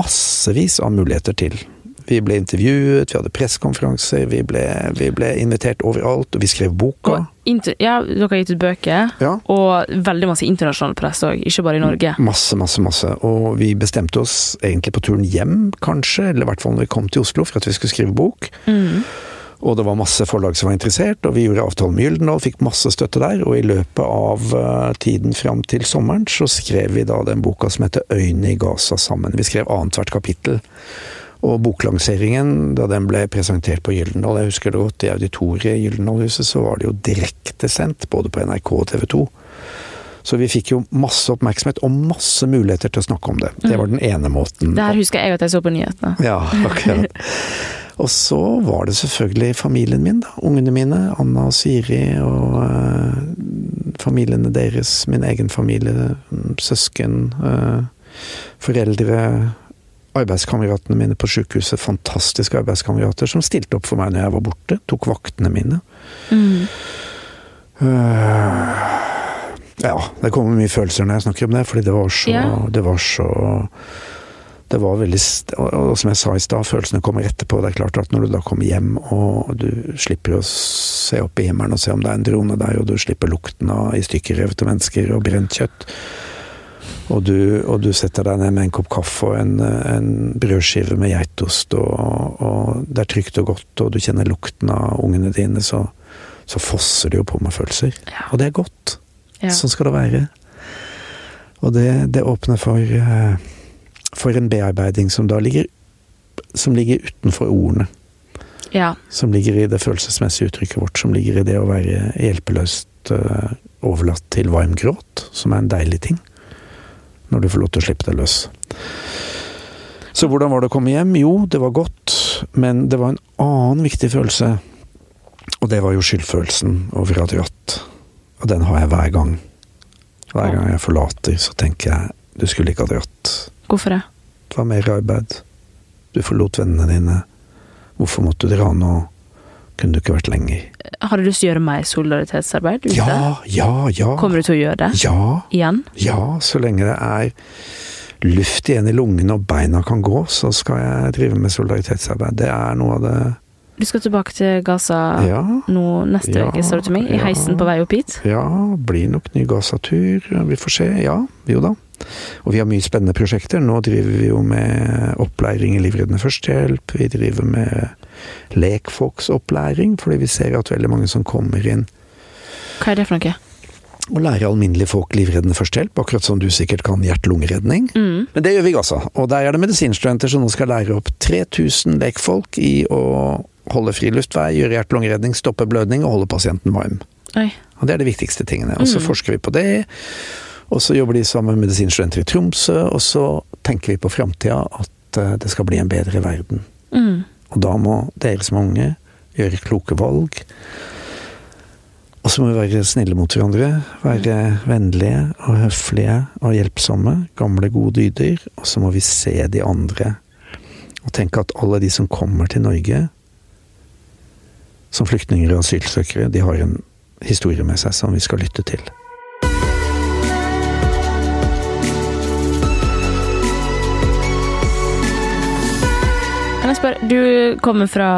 massevis av muligheter til. Vi ble intervjuet, vi hadde pressekonferanser, vi, vi ble invitert overalt, og vi skrev boka. Ja, dere har gitt ut bøker, Ja. og veldig masse internasjonal presse òg, ikke bare i Norge. Masse, masse, masse. Og vi bestemte oss egentlig på turen hjem, kanskje, eller i hvert fall når vi kom til Oslo for at vi skulle skrive bok. Mm. Og det var masse forlag som var interessert, og vi gjorde avtale med Gyldendal, fikk masse støtte der. Og i løpet av eh, tiden fram til sommeren så skrev vi da den boka som heter 'Øyne i Gaza' sammen. Vi skrev annethvert kapittel. Og boklanseringen, da den ble presentert på Gyldendal, jeg husker det godt, i auditoriet i Gyldendalhuset, så var det jo direktesendt både på NRK og TV 2. Så vi fikk jo masse oppmerksomhet og masse muligheter til å snakke om det. Det var den ene måten. Det her husker jeg at jeg så på nyhetene. Ja, akkurat. Og så var det selvfølgelig familien min, da. Ungene mine. Anna og Siri og uh, familiene deres. Min egen familie. Søsken. Uh, foreldre. Arbeidskameratene mine på sykehuset. Fantastiske arbeidskamerater som stilte opp for meg når jeg var borte. Tok vaktene mine. Mm. Uh, ja, det kommer mye følelser når jeg snakker om det, fordi det var så, yeah. det var så det var veldig Og som jeg sa i stad, følelsene kommer etterpå. Det er klart at når du da kommer hjem og du slipper å se opp i himmelen og se om det er en drone der, og du slipper lukten av i stykker revete mennesker og brent kjøtt, og du, og du, setter deg ned med en kopp kaffe og en, en brødskive med geitost, og, og, det er trygt og godt, og du kjenner lukten av ungene dine, så, så fosser det jo på med følelser. Ja. Og det er godt. Ja. Sånn skal det være. Og det, det åpner for eh, for en bearbeiding som da ligger, som ligger utenfor ordene. Ja. Som ligger i det følelsesmessige uttrykket vårt, som ligger i det å være hjelpeløst uh, overlatt til varm gråt, som er en deilig ting. Når du får lov til å slippe det løs. Så hvordan var det å komme hjem? Jo, det var godt, men det var en annen viktig følelse. Og det var jo skyldfølelsen over at ha. Og den har jeg hver gang. Hver gang jeg forlater, så tenker jeg du skulle ikke ha dratt. Hvorfor det? Det var mer arbeid. Du forlot vennene dine. Hvorfor måtte du dra nå? Kunne du ikke vært lenger? Har du lyst til å gjøre mer solidaritetsarbeid ute? Ja, ja, ja. Kommer du til å gjøre det? Ja. Igjen? Ja, så lenge det er luft igjen i lungene og beina kan gå, så skal jeg drive med solidaritetsarbeid. Det er noe av det du skal tilbake til Gaza ja, nå neste ja, uke, sa du til meg? I ja, heisen på vei opp hit? Ja, blir nok ny Gaza-tur. Vi får se. Ja, jo da. Og vi har mye spennende prosjekter. Nå driver vi jo med opplæring i livreddende førstehjelp. Vi driver med lekfolksopplæring, fordi vi ser at veldig mange som kommer inn Hva er det for noe? Å lære alminnelige folk livreddende førstehjelp, akkurat som du sikkert kan hjerte-lungeredning. Mm. Men det gjør vi i Gaza. Og der er det medisinstudenter som nå skal lære opp 3000 lekfolk i å holde fri luftvei, gjøre hjerte-lungeredning, stoppe blødning og holde pasienten varm. Oi. Og det er de viktigste tingene. Og så mm. forsker vi på det. Og så jobber de sammen med medisinstudenter i Tromsø, og så tenker vi på framtida at eh, det skal bli en bedre verden. Mm. Og da må dere som unge gjøre kloke valg. Og så må vi være snille mot hverandre. Være vennlige og høflige og hjelpsomme. Gamle, gode dyder. Og så må vi se de andre. Og tenke at alle de som kommer til Norge som flyktninger og asylsøkere, de har en historie med seg som vi skal lytte til. Kan jeg spørre, du kommer fra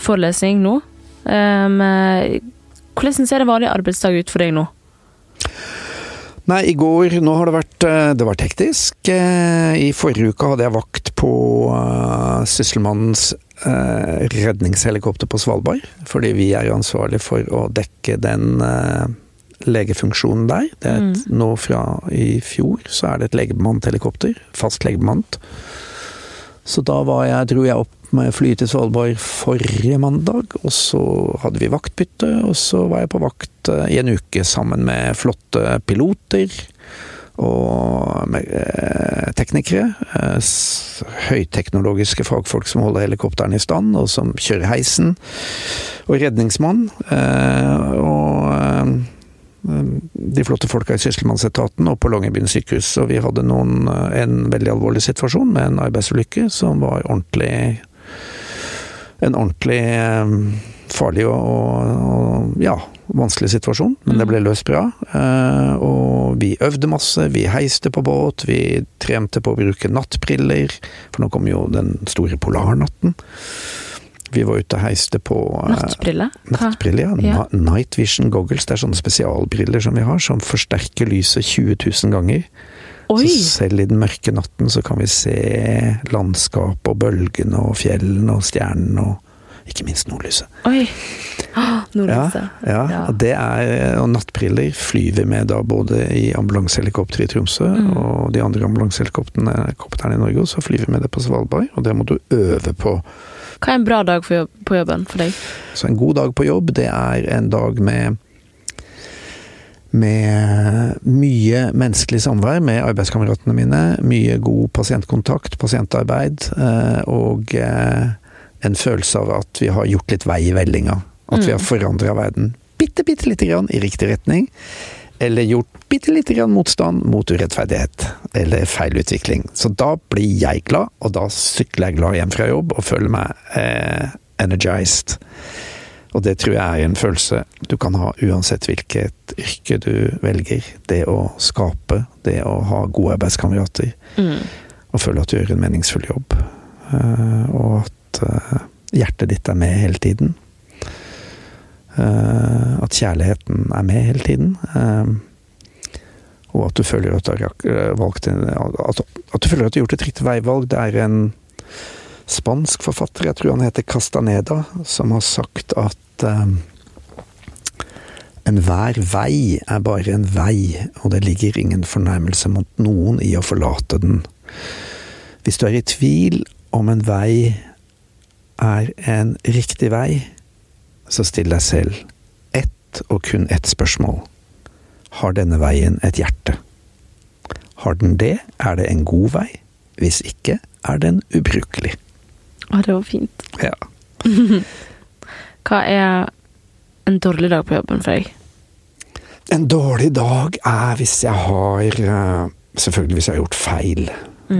forelesning nå. Um, hvordan ser en vanlig arbeidsdag ut for deg nå? Nei, i går Nå har det vært eh, Det var teknisk. Eh, I forrige uke hadde jeg vakt på uh, Sysselmannens uh, redningshelikopter på Svalbard. Fordi vi er ansvarlig for å dekke den eh, legefunksjonen der. Det er et, mm. Nå fra i fjor så er det et legebemannet helikopter. Fast legebemannet. Så da var jeg, dro jeg opp med fly til Svalbard forrige mandag, og så hadde vi vaktbytte, og så var jeg på vakt eh, i en uke sammen med flotte piloter og eh, teknikere. Eh, høyteknologiske fagfolk som holder helikopterne i stand, og som kjører heisen. Og redningsmann. Eh, og de flotte folka i Sysselmannsetaten og på Longyearbyen sykehus. Så vi hadde noen, en veldig alvorlig situasjon med en arbeidsulykke som var ordentlig En ordentlig farlig og, og, ja, vanskelig situasjon, men det ble mm. løst bra. Eh, og vi øvde masse, vi heiste på båt, vi trente på å bruke nattbriller, for nå kom jo den store polarnatten. Vi var ute og heiste på nattbriller Nattbrille? Nattbrille, ja. ja. Night vision goggles. Det er sånne spesialbriller som vi har, som forsterker lyset 20 000 ganger. Oi. Så selv i den mørke natten så kan vi se landskapet og bølgene og fjellene og stjernene og ikke minst nordlyset. Oi! Oh, nordlyset. Ja, ja, ja. Er, og nattbriller flyr vi med da både i ambulansehelikopter i Tromsø mm. og de andre ambulansehelikoptrene i Norge, og så flyr vi med det på Svalbard. Og det må du øve på hva er en bra dag jobb, på jobben for deg? Så en god dag på jobb, det er en dag med med mye menneskelig samvær med arbeidskameratene mine. Mye god pasientkontakt, pasientarbeid. Eh, og eh, En følelse av at vi har gjort litt vei i vellinga. At vi har forandra verden bitte, bitte lite grann i riktig retning. Eller gjort bitte lite grann motstand mot urettferdighet. Eller feil utvikling. Så da blir jeg glad, og da sykler jeg glad hjem fra jobb og føler meg eh, energized. Og det tror jeg er en følelse du kan ha uansett hvilket yrke du velger. Det å skape, det å ha gode arbeidskamerater. Mm. Og føle at du gjør en meningsfull jobb. Eh, og at eh, hjertet ditt er med hele tiden. Eh, at kjærligheten er med hele tiden. Eh, og at du føler at du har valgt en, at, du føler at du har gjort et riktig veivalg. Det er en spansk forfatter, jeg tror han heter Castaneda, som har sagt at enhver vei er bare en vei, og det ligger ingen fornærmelse mot noen i å forlate den. Hvis du er i tvil om en vei er en riktig vei, så still deg selv ett og kun ett spørsmål. Har denne veien et hjerte? Har den det, er det en god vei. Hvis ikke, er den ubrukelig. Å, det var fint. Ja. Hva er en dårlig dag på jobben for deg? En dårlig dag er hvis jeg har eh, Selvfølgelig hvis jeg har gjort feil. Eh,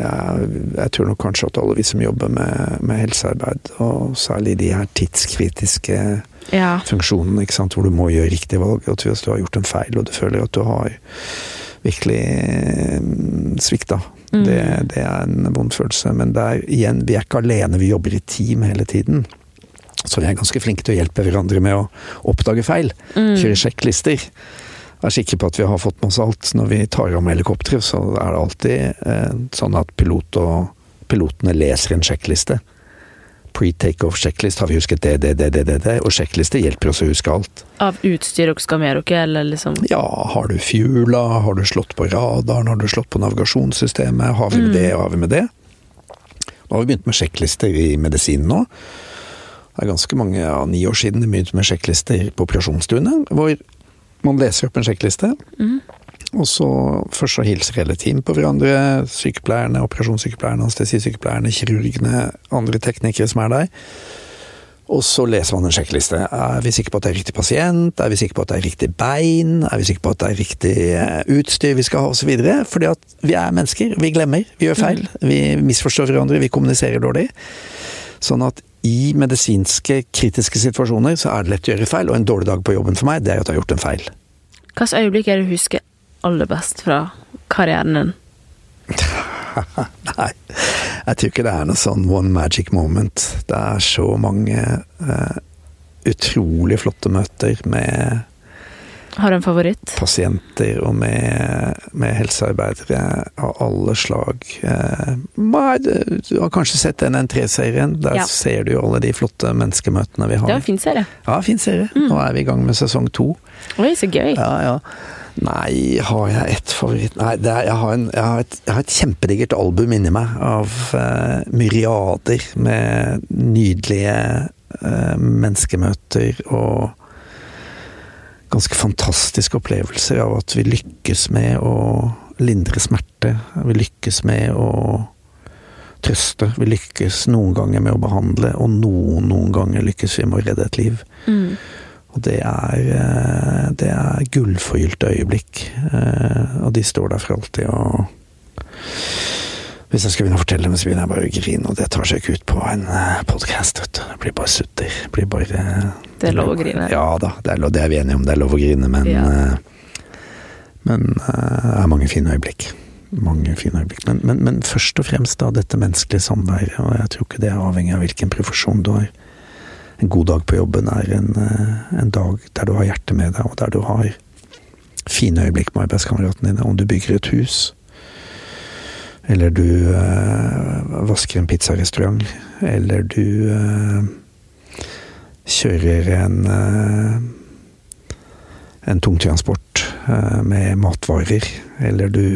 Jeg, jeg tror nok kanskje at alle vi som jobber med, med helsearbeid, og særlig de her tidskritiske Ja. funksjonene, ikke sant, hvor du må gjøre riktige valg, og hvis du har gjort en feil, og du føler at du har virkelig mm. Det, det er en vond følelse. Men det er, igjen, vi er ikke alene, vi jobber i team hele tiden. Så vi er ganske flinke til å hjelpe hverandre med å oppdage feil. Kjøre sjekklister. Er sikker på at vi har fått med oss alt. Når vi tar om helikopteret, så er det alltid eh, sånn at pilot og, pilotene leser en sjekkliste. Pre-takeoff-sjekklist har vi husket det, det, det, det, det. Og sjekklister hjelper oss å huske alt. Av utstyr dere skal med dere, eller liksom Ja, har du fjula, har du slått på radaren, har du slått på navigasjonssystemet, har vi med det, har vi med det? Nå har vi begynt med sjekklister i medisinen nå. Det er ganske mange, ja, ni år siden vi begynte med sjekklister på operasjonsstuene, hvor man leser opp en sjekkliste. Og så først så hilser hele team på hverandre. Sykepleierne, operasjonssykepleierne, anestesisykepleierne, kirurgene, andre teknikere som er der. Og så leser man en sjekkliste. Er vi sikre på at det er riktig pasient? Er vi sikre på at det er riktig bein? Er vi sikre på at det er riktig eh, utstyr vi skal ha, osv.? Fordi at vi er mennesker. Vi glemmer. Vi gjør feil. Vi misforstår hverandre. Vi kommuniserer dårlig. Sånn at i medisinske, kritiske situasjoner så er det lett å gjøre feil, og en dårlig dag på jobben for meg, det er at jeg har gjort en feil. Hvilket øyeblikk er det du husker aller best fra karrieren din? Nei, jeg tror ikke det er noe sånn one magic moment. Det er så mange uh, utrolig flotte møter med Har du en favoritt? pasienter og med, med helsearbeidere av alle slag. Eh, du har kanskje sett NN3-serien. Der Ja. ser du jo alle de flotte menneskemøtene vi har. Det var en fin serie. Ja, fin serie. Nå er vi i gang med sesong to. Oi, så gøy. Ja, ja. Nei, har jeg et favoritt Nei, det er, jeg, har en, jeg, har et, jeg har et kjempedigert album inni meg av eh, myriader med nydelige eh, menneskemøter og ganske fantastiske opplevelser av at vi lykkes med å lindre smerte. Vi lykkes med å trøste. Vi lykkes noen ganger med å behandle, og noen, noen ganger lykkes vi med å redde et liv. Mm. Og det er, eh, det er gullforgylte øyeblikk. eh, Og de står der for alltid. Og hvis jeg skal begynne å fortelle dem, så begynner jeg bare å grine, og det tar seg ikke ut på en podkast. Det blir bare sutter. Det blir bare Det er lov å grine. Ja da, det er, lov, det er vi enige om. Det er lov å grine, men Ja. eh, Men eh, det er mange fine øyeblikk. Mange fine øyeblikk. Men, men, men først og fremst da dette menneskelige samværet, og jeg tror ikke det er avhengig av hvilken profesjon du har. En god dag på jobben er en, eh, en dag der du har hjertet med deg, og der du har fine øyeblikk med arbeidskameratene dine. Om du bygger et hus, eller du eh, vasker en pizzarestaurant, eller du eh, kjører en eh, en tungtransport med matvarer, eller du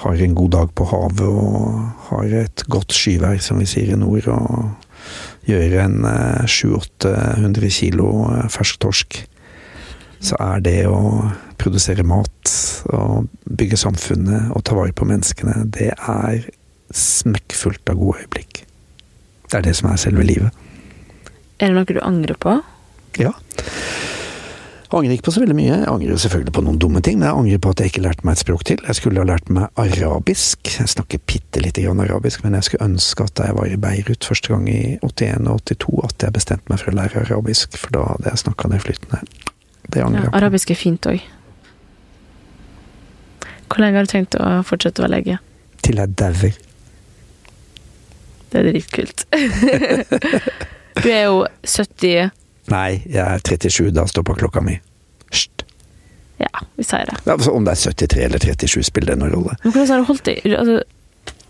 har en god dag på havet og har et godt skyvær, som vi sier i nord, og gjør en eh, 700-800 kilo fersk torsk, så er det å produsere mat og bygge samfunnet og ta vare på menneskene, det er smekkfullt av gode øyeblikk. Det er det som er selve livet. Er det noe du angrer på? Ja. Jeg angrer ikke på så veldig mye. Jeg angrer selvfølgelig på noen dumme ting, men jeg angrer på at jeg ikke lærte meg et språk til. Jeg skulle ha lært meg arabisk. Jeg snakker bitte lite grann arabisk, men jeg skulle ønske at da jeg var i Beirut første gang i 81 og 82, at jeg bestemte meg for å lære arabisk, for da hadde jeg snakka det flytende. Det angrer Ja, på. arabisk er fint òg. Hvor lenge har du tenkt å fortsette å være lege? Til jeg dauer. Det er dritkult. du er jo 70 Nei, jeg er 37, da står på klokka mi. Hysj. Ja, vi sier det. Altså, om det er 73 eller 37, spiller det noen rolle. Men hvordan har du holdt deg altså,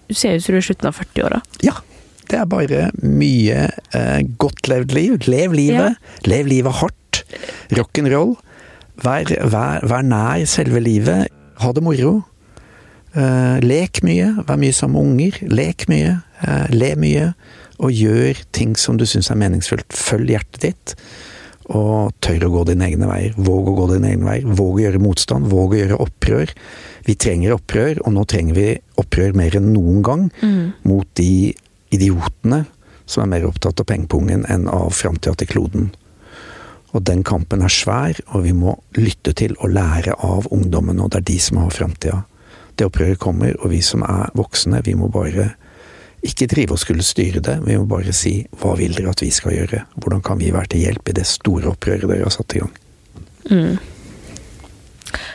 Du ser ut som du er slutten av 40-åra. Ja. Det er bare mye eh, godt levd liv. Lev livet. Lev livet hardt. Rock'n'roll. Vær, vær, vær nær selve livet. Ha det moro. Eh, lek mye. Vær mye sammen med unger. Lek mye. Eh, le mye. Og gjør ting som du syns er meningsfullt. Følg hjertet ditt. Og tør å gå dine egne veier. Våg å gå dine egne veier. Våg å gjøre motstand. Våg å gjøre opprør. Vi trenger opprør, og nå trenger vi opprør mer enn noen gang mot de idiotene som er mer opptatt av pengepungen enn av framtida til kloden. Og den kampen er svær, og vi må lytte til og lære av ungdommen, og det er de som har framtida. Det opprøret kommer, og vi som er voksne, vi må bare ikke drive og skulle styre det, vi må bare si hva vil dere at vi skal gjøre? Hvordan kan vi være til hjelp i det store opprøret dere har satt i gang?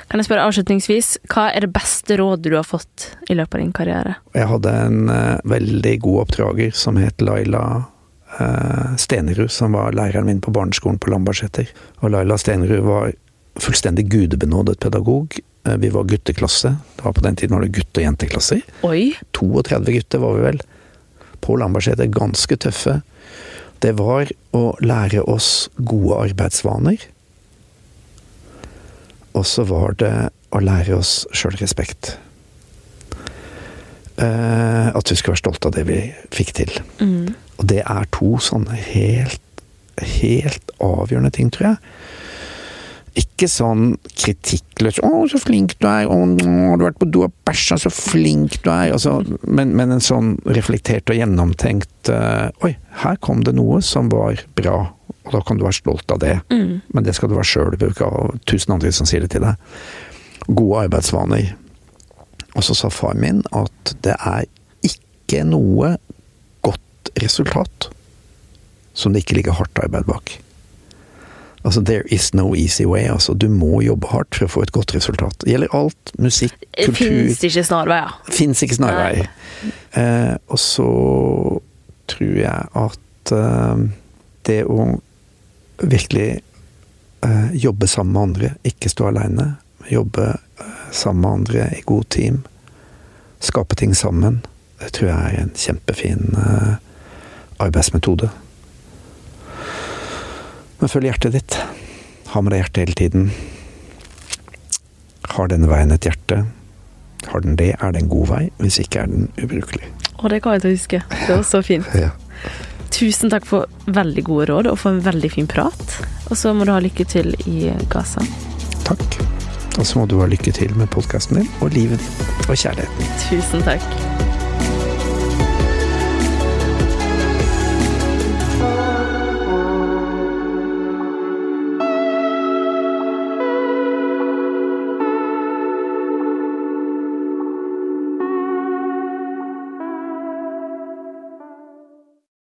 Kan jeg spørre avslutningsvis, hva er det beste rådet du har fått i løpet av din karriere? Jeg hadde en eh, veldig god oppdrager som het Laila Stenerud, som var læreren min på barneskolen på Lambertseter. Og Laila Stenerud var fullstendig gudebenådet pedagog. Eh, vi var gutteklasse. Det var På den tiden var det gutte- og jenteklasser. Oi! 32 gutter var vi vel. På Lambertseter. Ganske tøffe. Det var å lære oss gode arbeidsvaner. Og så var det å lære oss sjølrespekt. Eh, at vi skulle være stolte av det vi fikk til. Mm. Og det er to sånne helt, helt avgjørende ting, tror jeg. Ikke sånn kritikkløs 'Å, så flink du er', 'Å, du har vært på do og bæsja, så flink du er'. Altså, men, men en sånn reflektert og gjennomtenkt uh, 'Oi, her kom det noe som var bra', og da kan du være stolt av det. Mm. Men det skal du være sjøl, du bør tusen andre som sier det til deg. Gode arbeidsvaner. Og så sa far min at det er ikke noe resultat som det ikke ligger hardt arbeid bak. Altså, there is no easy way. Altså, du må jobbe hardt for å få et godt resultat. Det gjelder alt. Musikk, kultur. fins ikke snarveier. Fins ikke snarveier. Eh, og så tror jeg at eh, det å virkelig eh, jobbe sammen med andre, ikke stå aleine, jobbe eh, sammen med andre i god team, skape ting sammen, det tror jeg er en kjempefin eh, arbeidsmetode. Men følg hjertet ditt. Ha med deg hjertet hele tiden. Har denne veien et hjerte? Har den det, er det en god vei. Hvis ikke er den ubrukelig. Og det kan jeg til å huske. Det var så fint. Ja. Tusen takk for veldig gode råd og for en veldig fin prat. Og så må du ha lykke til i Gaza. Takk. Og så må du ha lykke til med podkasten din og livet ditt og kjærligheten. Tusen takk.